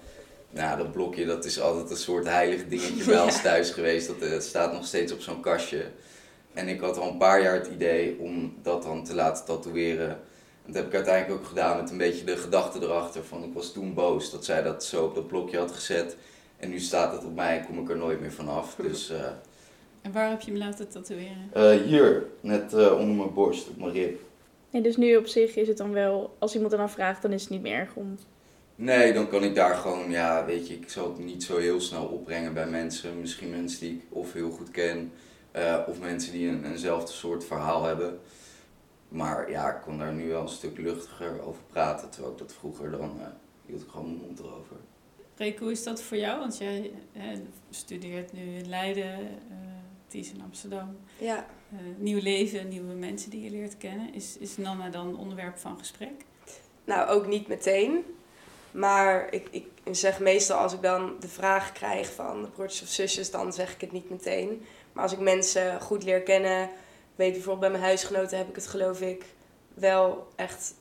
Nou, dat blokje dat is altijd een soort heilig dingetje *laughs* bij ons Ja. thuis geweest. Dat eh, staat nog steeds op zo'n kastje. En ik had al een paar jaar het idee om dat dan te laten tatoeëren. En dat heb ik uiteindelijk ook gedaan met een beetje de gedachte erachter van ik was toen boos dat zij dat zo op dat blokje had gezet. En nu staat het op mij en kom ik er nooit meer vanaf. *laughs* Dus eh, En waar heb je hem laten tatoeëren? eh, hier, net eh, onder mijn borst, op mijn rib. Nee, dus nu op zich is het dan wel, als iemand er dan vraagt, dan is het niet meer erg om. Nee, dan kan ik daar gewoon, ja, weet je, ik zal het niet zo heel snel opbrengen bij mensen. Misschien mensen die ik of heel goed ken, eh, of mensen die een, eenzelfde soort verhaal hebben. Maar ja, ik kon daar nu wel een stuk luchtiger over praten, terwijl ik dat vroeger dan eh, hield ik gewoon mijn mond erover. Reek, hoe is dat voor jou? Want jij eh, studeert nu in Leiden, eh Ties in Amsterdam. ja. Eh, nieuw leven, nieuwe mensen die je leert kennen. Is, is Nana dan onderwerp van gesprek? Nou, ook niet meteen. Maar ik, ik zeg meestal als ik dan de vraag krijg van de broertjes of zusjes, dan zeg ik het niet meteen. Maar als ik mensen goed leer kennen, weet bijvoorbeeld bij mijn huisgenoten heb ik het geloof ik wel echt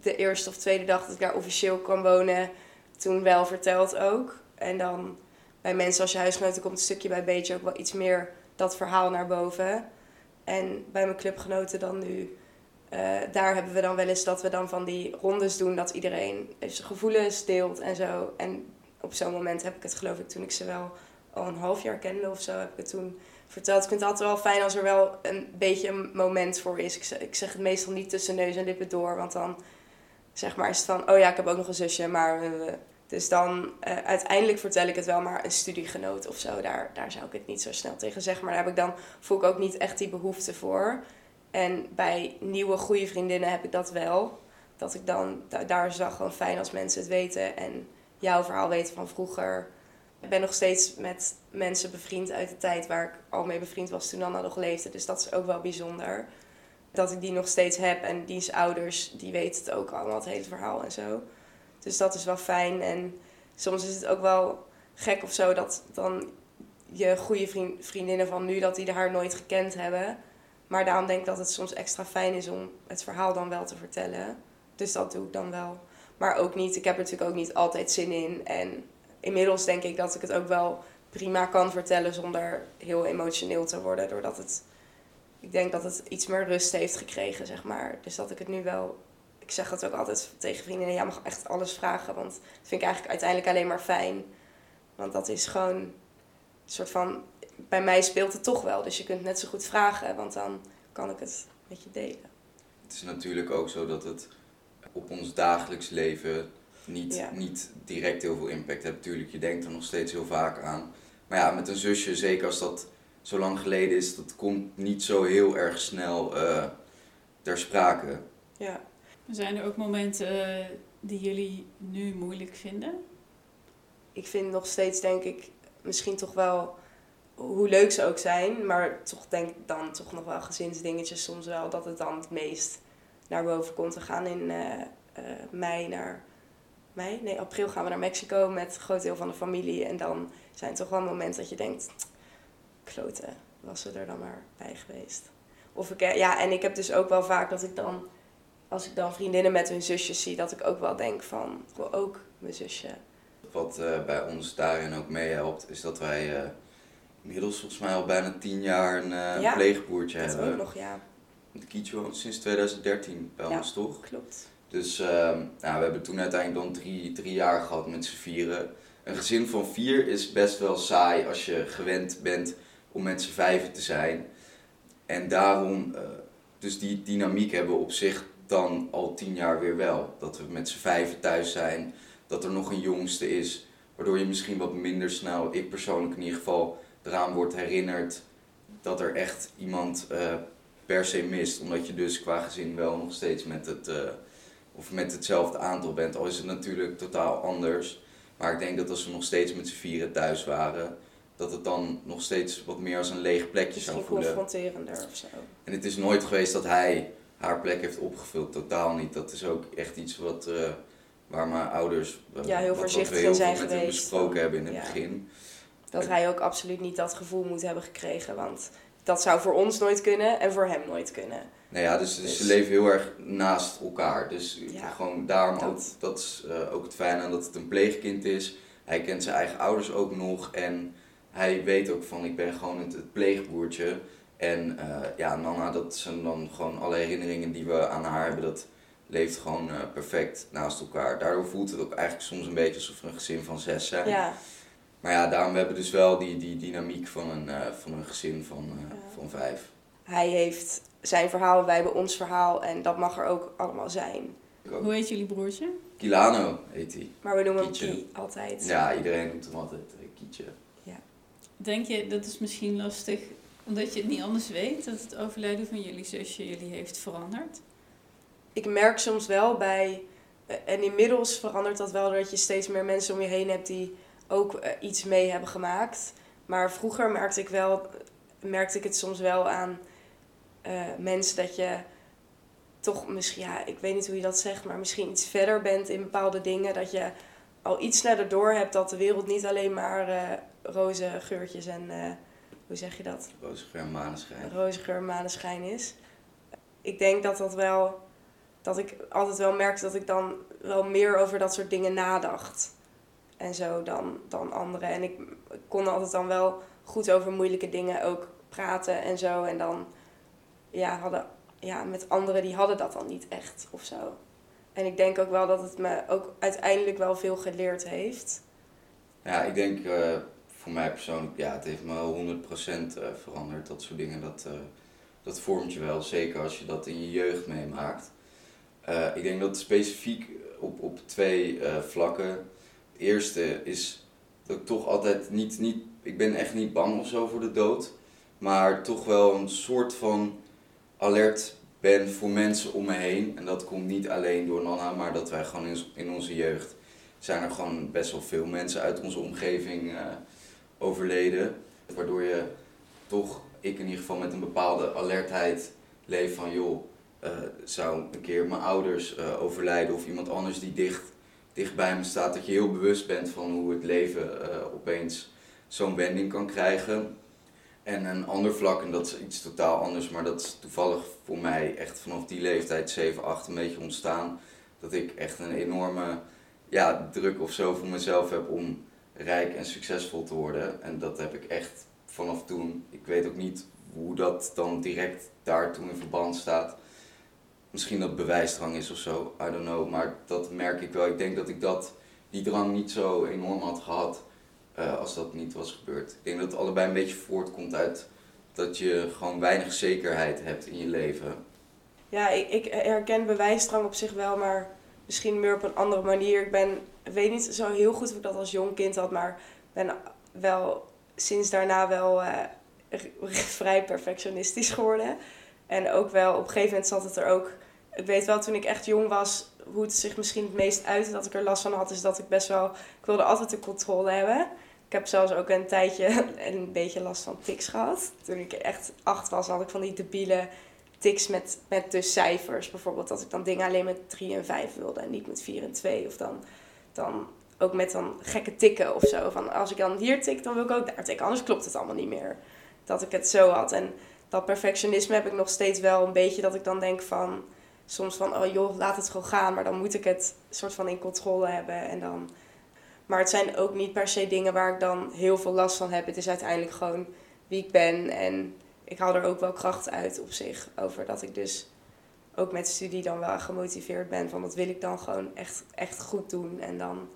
de eerste of tweede dag dat ik daar officieel kwam wonen, toen wel verteld ook. En dan bij mensen als je huisgenoten komt een stukje bij beetje ook wel iets meer dat verhaal naar boven. En bij mijn clubgenoten dan nu eh, daar hebben we dan wel eens dat we dan van die rondes doen dat iedereen zijn gevoelens deelt en zo. En op zo'n moment heb ik het geloof ik toen ik ze wel al een half jaar kende of zo, heb ik het toen verteld. Ik vind het altijd wel fijn als er wel een beetje een moment voor is. Ik zeg, ik zeg het meestal niet tussen neus en lippen door, want dan zeg maar is het van, oh ja, ik heb ook nog een zusje, maar... eh, dus dan eh, uiteindelijk vertel ik het wel maar een studiegenoot of zo. Daar, daar zou ik het niet zo snel tegen zeggen. Maar daar heb ik dan, voel ik ook niet echt die behoefte voor. En bij nieuwe goede vriendinnen heb ik dat wel. Dat ik dan, da- daar wel gewoon fijn als mensen het weten. En jouw verhaal weten van vroeger. Ik ben nog steeds met mensen bevriend uit de tijd waar ik al mee bevriend was toen Anna nog leefde. Dus dat is ook wel bijzonder. Dat ik die nog steeds heb. En diens ouders, die weten het ook allemaal, het hele verhaal en zo. Dus dat is wel fijn. En soms is het ook wel gek of zo dat dan je goede vriend, vriendinnen van nu, dat die haar nooit gekend hebben. Maar daarom denk ik dat het soms extra fijn is om het verhaal dan wel te vertellen. Dus dat doe ik dan wel. Maar ook niet, ik heb er natuurlijk ook niet altijd zin in. En inmiddels denk ik dat ik het ook wel prima kan vertellen zonder heel emotioneel te worden. Doordat het, ik denk dat het iets meer rust heeft gekregen, zeg maar. Dus dat ik het nu wel, ik zeg het ook altijd tegen vriendinnen, jij mag echt alles vragen. Want dat vind ik eigenlijk uiteindelijk alleen maar fijn. Want dat is gewoon een soort van, bij mij speelt het toch wel. Dus je kunt net zo goed vragen, want dan kan ik het met je delen. Het is natuurlijk ook zo dat het op ons dagelijks leven niet, Ja. niet direct heel veel impact heeft. Tuurlijk, je denkt er nog steeds heel vaak aan. Maar ja, met een zusje, zeker als dat zo lang geleden is, dat komt niet zo heel erg snel eh, ter sprake. Ja. Zijn er ook momenten eh, die jullie nu moeilijk vinden? ik vind nog steeds, denk ik, misschien toch wel, hoe leuk ze ook zijn, maar toch denk ik dan toch nog wel gezinsdingetjes soms wel, dat het dan het meest naar boven komt. We gaan in eh, eh, mei naar, mei? Nee, april gaan we naar Mexico met een groot deel van de familie. En dan zijn toch wel momenten dat je denkt, kloten, was ze er dan maar bij geweest. Of ik, eh, ja, en ik heb dus ook wel vaak dat ik dan, als ik dan vriendinnen met hun zusjes zie, dat ik ook wel denk van, wil ook mijn zusje. Wat bij ons daarin ook meehelpt, is dat wij inmiddels volgens mij al bijna tien jaar een eh, Ja, pleegboertje Dat hebben. ook nog, ja. De Kietje woont sinds 2013 bij Ja. ons, toch? Klopt. Dus nou, we hebben toen uiteindelijk dan drie, drie jaar gehad met z'n vieren. Een gezin van vier is best wel saai als je gewend bent om met z'n vijven te zijn. En daarom, eh, dus die dynamiek hebben we op zich dan al tien jaar weer wel. Dat we met z'n vijven thuis zijn, dat er nog een jongste is. Waardoor je misschien wat minder snel, ik persoonlijk in ieder geval, eraan wordt herinnerd dat er echt iemand eh, per se mist. Omdat je dus qua gezin wel nog steeds met het, eh, of met hetzelfde aantal bent. Al is het natuurlijk totaal anders. Maar ik denk dat als we nog steeds met z'n vieren thuis waren, dat het dan nog steeds wat meer als een leeg plekje zou voelen. confronterender of zo. En het is nooit geweest dat hij haar plek heeft opgevuld. Totaal niet. Dat is ook echt iets wat, eh, waar mijn ouders Ja, heel wat- wat we voorzichtig heel in veel zijn met geweest. besproken hebben in het Ja. begin. Dat hij ook absoluut niet dat gevoel moet hebben gekregen. Want dat zou voor ons nooit kunnen en voor hem nooit kunnen. Nou ja, dus, dus ze Dus- leven heel erg naast elkaar. Dus Ja, gewoon daarom dat. ook, dat is eh, ook het fijne aan dat het een pleegkind is. Hij kent zijn eigen ouders ook nog en hij weet ook van ik ben gewoon het, het pleegboertje. En eh, ja, Nana, dat zijn dan gewoon alle herinneringen die we aan haar hebben, dat leeft gewoon eh, perfect naast elkaar. Daardoor voelt het ook eigenlijk soms een beetje alsof we een gezin van zes zijn. Ja, Maar ja, daarom hebben we dus wel die, die dynamiek van een, eh, van een gezin van, eh, Ja. van vijf. hij heeft zijn verhaal, wij hebben ons verhaal. En dat mag er ook allemaal zijn. Ook. Hoe heet jullie broertje? Kilano heet hij. Maar we noemen hem. Kie altijd. Ja, iedereen noemt hem altijd eh, Kietje. Denk je, dat is misschien lastig, omdat je het niet anders weet, dat het overlijden van jullie zusje jullie heeft veranderd? Ik merk soms wel bij... En inmiddels verandert dat wel dat je steeds meer mensen om je heen hebt die ook eh, iets mee hebben gemaakt. Maar vroeger merkte ik, wel, merkte ik het soms wel aan eh, mensen dat je toch misschien, ja, ik weet niet hoe je dat zegt, maar misschien iets verder bent in bepaalde dingen. Dat je al iets sneller door hebt dat de wereld niet alleen maar eh, roze geurtjes en, hoe zeg je dat? Roze en maneschijn. roze geur maneschijn is. Ik denk dat dat wel, dat ik altijd wel merkte dat ik dan wel meer over dat soort dingen nadacht. En zo dan, dan anderen. En ik, kon altijd dan wel goed over moeilijke dingen ook praten en zo. En dan, ja, hadden, ja, met anderen die hadden dat dan niet echt of zo. En ik denk ook wel dat het me ook uiteindelijk wel veel geleerd heeft. Ja, ik denk eh, voor mij persoonlijk, ja, het heeft me wel 100% eh, veranderd. Dat soort dingen, dat, eh, dat vormt je wel. Zeker als je dat in je jeugd meemaakt. Ik denk dat specifiek op, op twee vlakken. Eerste is dat ik toch altijd niet, niet, ik ben echt niet bang of zo voor de dood. Maar toch wel een soort van alert ben voor mensen om me heen. En dat komt niet alleen door Nana, maar dat wij gewoon in, in onze jeugd zijn er gewoon best wel veel mensen uit onze omgeving eh, overleden. Waardoor je toch, ik in ieder geval met een bepaalde alertheid leef van joh, eh, zou een keer mijn ouders eh, overlijden of iemand anders die dicht, dicht bij me staat. Dat je heel bewust bent van hoe het leven eh, opeens zo'n wending kan krijgen. En een ander vlak, en dat is iets totaal anders, maar dat is toevallig voor mij echt vanaf die leeftijd 7, 8 een beetje ontstaan. Dat ik echt een enorme ja, druk of zo voor mezelf heb om rijk en succesvol te worden. En dat heb ik echt vanaf toen. Ik weet ook niet hoe dat dan direct daartoe in verband staat. Misschien dat bewijsdrang is of zo, I don't know. Maar dat merk ik wel. Ik denk dat ik dat, die drang niet zo enorm had gehad eh, als dat niet was gebeurd. Ik denk dat het allebei een beetje voortkomt uit dat je gewoon weinig zekerheid hebt in je leven. Ja, ik, ik herken bewijsdrang op zich wel, maar misschien meer op een andere manier. Ik ben, weet niet zo heel goed of ik dat als jong kind had, maar ben wel sinds daarna wel eh, *laughs* vrij perfectionistisch geworden. En ook wel, op een gegeven moment zat het er ook... Ik weet wel, toen ik echt jong was, hoe het zich misschien het meest uitte dat ik er last van had, is dat ik best wel... Ik wilde altijd de controle hebben. Ik heb zelfs ook een tijdje *laughs* een beetje last van tics gehad. Toen ik echt acht was, had ik van die debiele tics met, met dus cijfers. Bijvoorbeeld dat ik dan dingen alleen met 3 en 5 wilde en niet met 4 en 2. Of dan, dan ook met dan gekke tikken of zo. Van als ik dan hier tik, dan wil ik ook daar tikken. Anders klopt het allemaal niet meer. Dat ik het zo had. En dat perfectionisme heb ik nog steeds wel een beetje dat ik dan denk van... Soms van, oh joh, laat het gewoon gaan. Maar dan moet ik het soort van in controle hebben. En dan... Maar het zijn ook niet per se dingen waar ik dan heel veel last van heb. Het is uiteindelijk gewoon wie ik ben. En ik haal er ook wel kracht uit op zich. Over dat ik dus ook met studie dan wel gemotiveerd ben. Van dat wil ik dan gewoon echt, echt goed doen. En, dan...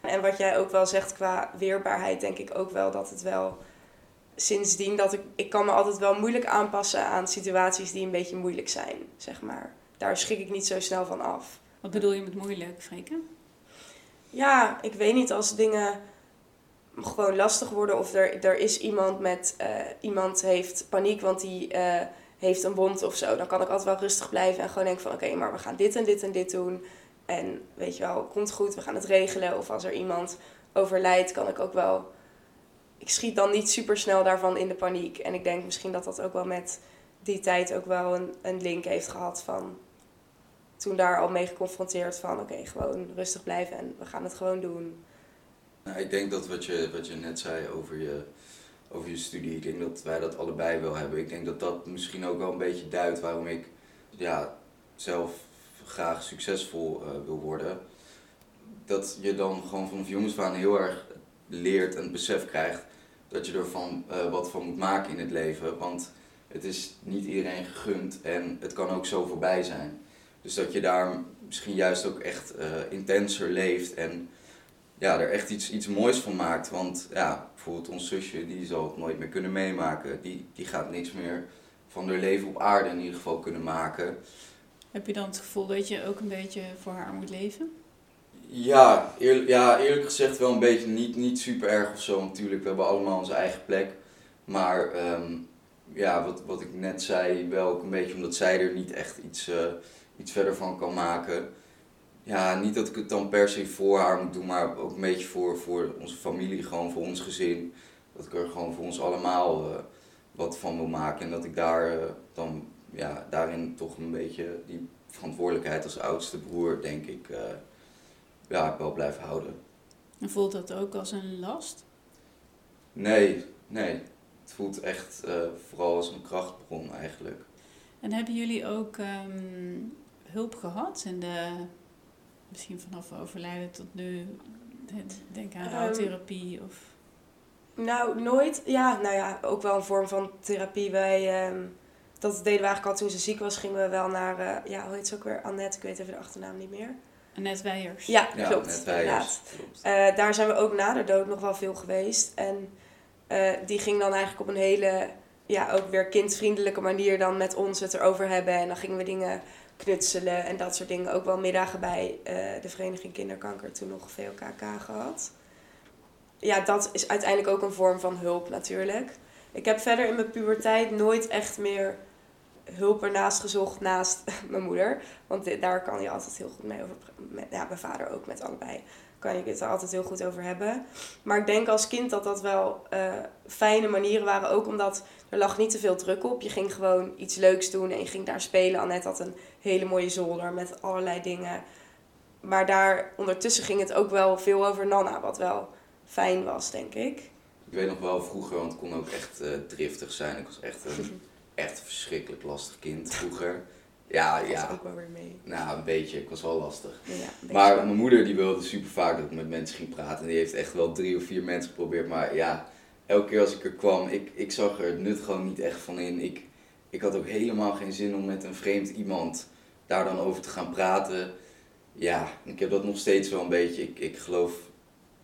en wat jij ook wel zegt qua weerbaarheid, denk ik ook wel dat het wel sindsdien dat ik, ik kan me altijd wel moeilijk aanpassen aan situaties die een beetje moeilijk zijn, zeg maar. Daar schrik ik niet zo snel van af. Wat bedoel je met moeilijk, Freke? Ja, ik weet niet als dingen gewoon lastig worden of er, er is iemand met uh, iemand heeft paniek, want die uh, heeft een wond of zo. Dan kan ik altijd wel rustig blijven en gewoon denken van oké, okay, maar we gaan dit en dit en dit doen. En weet je wel, komt goed, we gaan het regelen. Of als er iemand overlijdt, kan ik ook wel. Ik schiet dan niet super snel daarvan in de paniek. En ik denk misschien dat dat ook wel met die tijd ook wel een, een link heeft gehad van toen daar al mee geconfronteerd van oké, gewoon rustig blijven en we gaan het gewoon doen. Nou, ik denk dat wat je, wat je net zei over je, over je studie, ik denk dat wij dat allebei wel hebben. Ik denk dat dat misschien ook wel een beetje duidt waarom ik ja, zelf graag succesvol eh, wil worden. Dat je dan gewoon vanaf jongens aan heel erg leert en besef krijgt dat je er van, eh, wat van moet maken in het leven. Want het is niet iedereen gegund en het kan ook zo voorbij zijn. Dus dat je daar misschien juist ook echt uh, intenser leeft en ja, er echt iets, iets moois van maakt. Want ja, bijvoorbeeld ons zusje, die zal het nooit meer kunnen meemaken. Die, die gaat niks meer van haar leven op aarde in ieder geval kunnen maken. Heb je dan het gevoel dat je ook een beetje voor haar moet leven? Ja, eerlijk, ja eerlijk gezegd wel een beetje niet, niet super erg of zo natuurlijk. We hebben allemaal onze eigen plek. Maar ehm, ja, wat, wat ik net zei, wel ook een beetje omdat zij er niet echt iets, uh, iets verder van kan maken. Ja, niet dat ik het dan per se voor haar moet doen, maar ook een beetje voor, voor onze familie, gewoon voor ons gezin. Dat ik er gewoon voor ons allemaal uh, wat van wil maken. En dat ik daar uh, dan ja, daarin toch een beetje die verantwoordelijkheid als oudste broer, denk ik, ja, wel blijven houden. En voelt dat ook als een last? Nee, nee. Het voelt echt uh, vooral als een krachtbron eigenlijk. En hebben jullie ook um, hulp gehad in de, misschien vanaf overlijden tot nu, denk aan rouwtherapie of... Nou, nooit. Ja, nou ja, ook wel een vorm van therapie. Wij, um, dat deden we eigenlijk al toen ze ziek was, gingen we wel naar, uh, ja, hoe heet ze ook weer? Annette, ik weet even de achternaam niet meer. Annette Weijers. Ja, ja klopt. Uh, daar zijn we ook na de dood nog wel veel geweest. En uh, die ging dan eigenlijk op een hele, ja, ook weer kindvriendelijke manier dan met ons het erover hebben. En dan gingen we dingen knutselen en dat soort dingen. Ook wel middagen bij uh, de Vereniging Kinderkanker, toen nog VLKK gehad. Ja, dat is uiteindelijk ook een vorm van hulp natuurlijk. Ik heb verder in mijn puberteit nooit echt meer hulp ernaast gezocht naast *laughs* mijn moeder. Want daar kan je altijd heel goed mee over. Met, ja, mijn vader ook met allebei. Kan je het er altijd heel goed over hebben. Maar ik denk als kind dat dat wel uh, fijne manieren waren. Ook omdat er lag niet te veel druk op. Je ging gewoon iets leuks doen en je ging daar spelen. Annette had een hele mooie zolder met allerlei dingen. Maar daar ondertussen ging het ook wel veel over Nana. Wat wel fijn was, denk ik. Ik weet nog wel vroeger, want ik kon ook echt uh, driftig zijn. Ik was echt een *laughs* echt verschrikkelijk lastig kind vroeger. *laughs* Ja, dat ja. ook wel weer mee. Nou, een beetje. Ik was wel lastig. Ja, maar mijn moeder die wilde super vaak dat ik met mensen ging praten. En die heeft echt wel drie of vier mensen geprobeerd. Maar ja, elke keer als ik er kwam, ik, ik zag er het nut gewoon niet echt van in. Ik, ik had ook helemaal geen zin om met een vreemd iemand daar dan over te gaan praten. Ja, ik heb dat nog steeds wel een beetje. Ik, ik geloof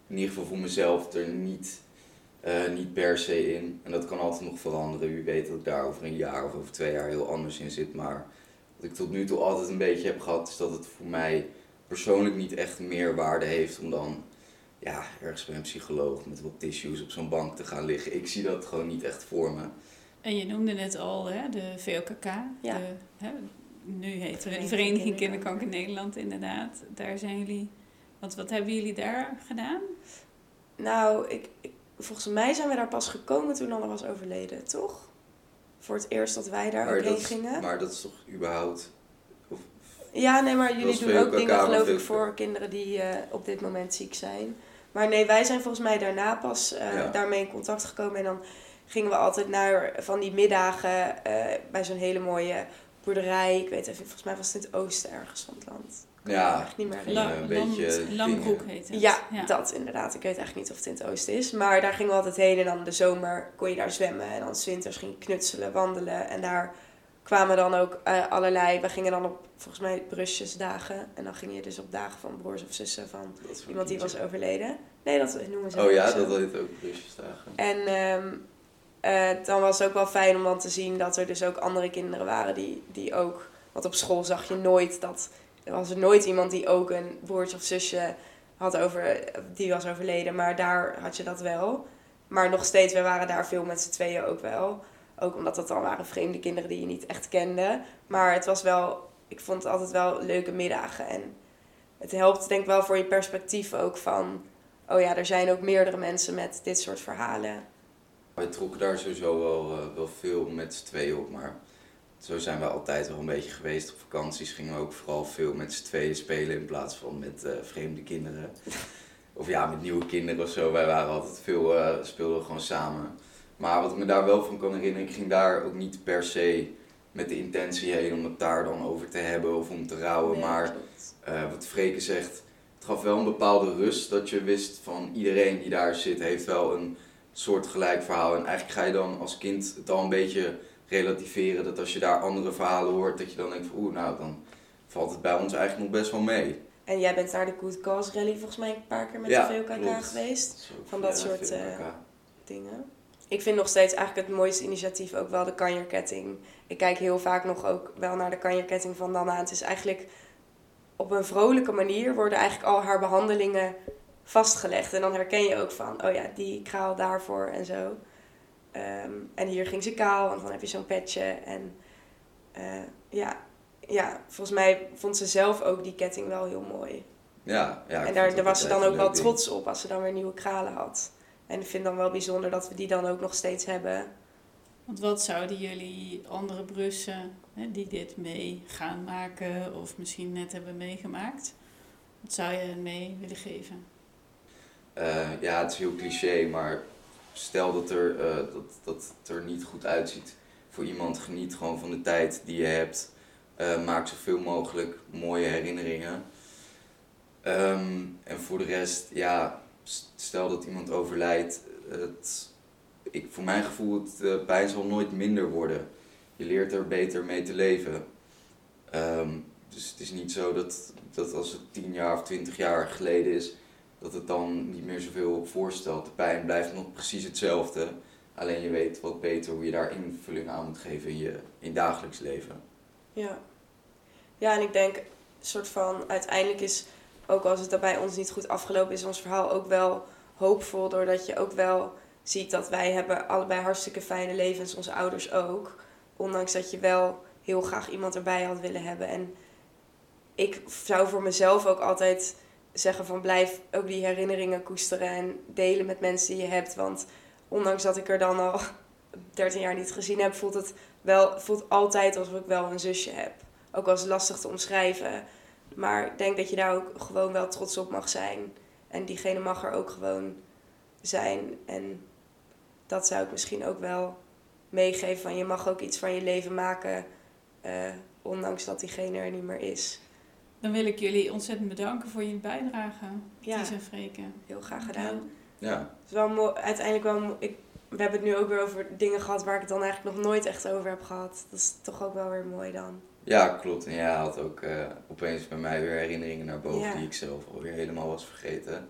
in ieder geval voor mezelf er niet uh, niet per se in. En dat kan altijd nog veranderen. Wie weet dat ik daar over een jaar of over twee jaar heel anders in zit. Maar wat ik tot nu toe altijd een beetje heb gehad, is dat het voor mij persoonlijk niet echt meer waarde heeft om dan ja, ergens bij een psycholoog met wat tissues op zo'n bank te gaan liggen. Ik zie dat gewoon niet echt voor me. En je noemde net al hè, de VOKK. Ja. De, hè, nu heet de Vereniging Kinderkanker Nederland inderdaad. Daar zijn jullie... Want wat hebben jullie daar gedaan? Nou, ik, ik volgens mij zijn we daar pas gekomen toen Anne was overleden, toch? Voor het eerst dat wij daar ook heen gingen. Maar dat is toch überhaupt... Of, ja, nee, maar jullie doen ook dingen geloof ik voor kinderen die uh, op dit moment ziek zijn. Maar nee, wij zijn volgens mij daarna pas uh, ja. daarmee in contact gekomen. En dan gingen we altijd naar van die middagen uh, bij zo'n hele mooie boerderij. Ik weet even, volgens mij was het in het oosten ergens van het land. Ja, niet meer La, een beetje Langbroek heet het. Ja, ja, dat inderdaad. Ik weet eigenlijk niet of het in het oosten is. Maar daar gingen we altijd heen en dan de zomer kon je daar zwemmen. En dan winters ging je knutselen, wandelen. En daar kwamen dan ook uh, allerlei... We gingen dan op, volgens mij, brusjesdagen. En dan ging je dus op dagen van broers of zussen van iemand die was overleden. Nee, dat noemen ze Oh ja, zo. dat heet ook brusjesdagen. En um, uh, dan was het ook wel fijn om dan te zien dat er dus ook andere kinderen waren die, die ook... Want op school zag je nooit dat er was er nooit iemand die ook een broertje of zusje had over, die was overleden. Maar daar had je dat wel. Maar nog steeds, we waren daar veel met z'n tweeën ook wel. Ook omdat dat dan waren vreemde kinderen die je niet echt kende. Maar het was wel, ik vond het altijd wel leuke middagen. En het helpt denk ik wel voor je perspectief ook van... Oh ja, er zijn ook meerdere mensen met dit soort verhalen. Wij trokken daar sowieso wel, uh, wel veel met z'n tweeën op. Maar zo zijn we altijd wel een beetje geweest. Op vakanties gingen we ook vooral veel met z'n tweeën spelen in plaats van met eh, vreemde kinderen. Of ja, met nieuwe kinderen of zo. Wij waren altijd veel, eh, speelden we gewoon samen. Maar wat ik me daar wel van kan herinneren, ik ging daar ook niet per se met de intentie heen om het daar dan over te hebben of om te rouwen. Nee, maar eh, wat Freke zegt, het gaf wel een bepaalde rust dat je wist van iedereen die daar zit heeft wel een soort gelijk verhaal. En eigenlijk ga je dan als kind het al een beetje relativeren dat als je daar andere verhalen hoort, dat je dan denkt van oeh, nou dan valt het bij ons eigenlijk nog best wel mee. En jij bent naar de Good Cause Rally volgens mij een paar keer met Ja, de VOKK klopt. geweest. Zo, Van dat ja, soort, eh, dingen. Ik vind nog steeds eigenlijk het mooiste initiatief ook wel de kanjerketting. Ik kijk heel vaak nog ook wel naar de kanjerketting van Dana. Het is eigenlijk op een vrolijke manier worden eigenlijk al haar behandelingen vastgelegd. En dan herken je ook van, oh ja, die kraal daarvoor en zo. Ehm, en hier ging ze kaal, want dan heb je zo'n petje. En eh, ja, ja, volgens mij vond ze zelf ook die ketting wel heel mooi. Ja, ja, en daar, daar was ze dan ook wel ding. trots op als ze dan weer nieuwe kralen had. En ik vind dan wel bijzonder dat we die dan ook nog steeds hebben. Want wat zouden jullie andere Brussen hè, die dit mee gaan maken of misschien net hebben meegemaakt, wat zou je hen mee willen geven? Eh, ja, het is heel cliché, maar stel dat, er, eh, dat, dat het er niet goed uitziet voor iemand. Geniet gewoon van de tijd die je hebt. Eh, maak zoveel mogelijk mooie herinneringen. Ehm, en voor de rest, ja, stel dat iemand overlijdt. Het, ik, voor mijn gevoel, het pijn zal nooit minder worden. Je leert er beter mee te leven. Ehm, dus het is niet zo dat, dat als het tien jaar of twintig jaar geleden is, dat het dan niet meer zoveel voorstelt. De pijn blijft nog precies hetzelfde. Alleen je weet wat beter hoe je daar invulling aan moet geven in je, in dagelijks leven. Ja. Ja, en ik denk, soort van, uiteindelijk is, ook als het bij ons niet goed afgelopen is, ons verhaal ook wel hoopvol. Doordat je ook wel ziet dat wij hebben allebei hartstikke fijne levens, onze ouders ook. Ondanks dat je wel heel graag iemand erbij had willen hebben. En ik zou voor mezelf ook altijd zeggen van blijf ook die herinneringen koesteren en delen met mensen die je hebt. Want ondanks dat ik er dan al *laughs* 13 jaar niet gezien heb, voelt het wel, voelt altijd alsof ik wel een zusje heb. Ook al is het lastig te omschrijven. Maar ik denk dat je daar ook gewoon wel trots op mag zijn. En diegene mag er ook gewoon zijn. En dat zou ik misschien ook wel meegeven. Van je mag ook iets van je leven maken. eh, ondanks dat diegene er niet meer is. Dan wil ik jullie ontzettend bedanken voor jullie bijdrage, Ja. Ties en Freke. Heel graag gedaan. Ja, Het is wel mooi, uiteindelijk wel ik, We hebben het nu ook weer over dingen gehad waar ik het dan eigenlijk nog nooit echt over heb gehad. Dat is toch ook wel weer mooi dan. ja klopt. En jij had ook eh, opeens bij mij weer herinneringen naar boven Ja. die ik zelf alweer helemaal was vergeten.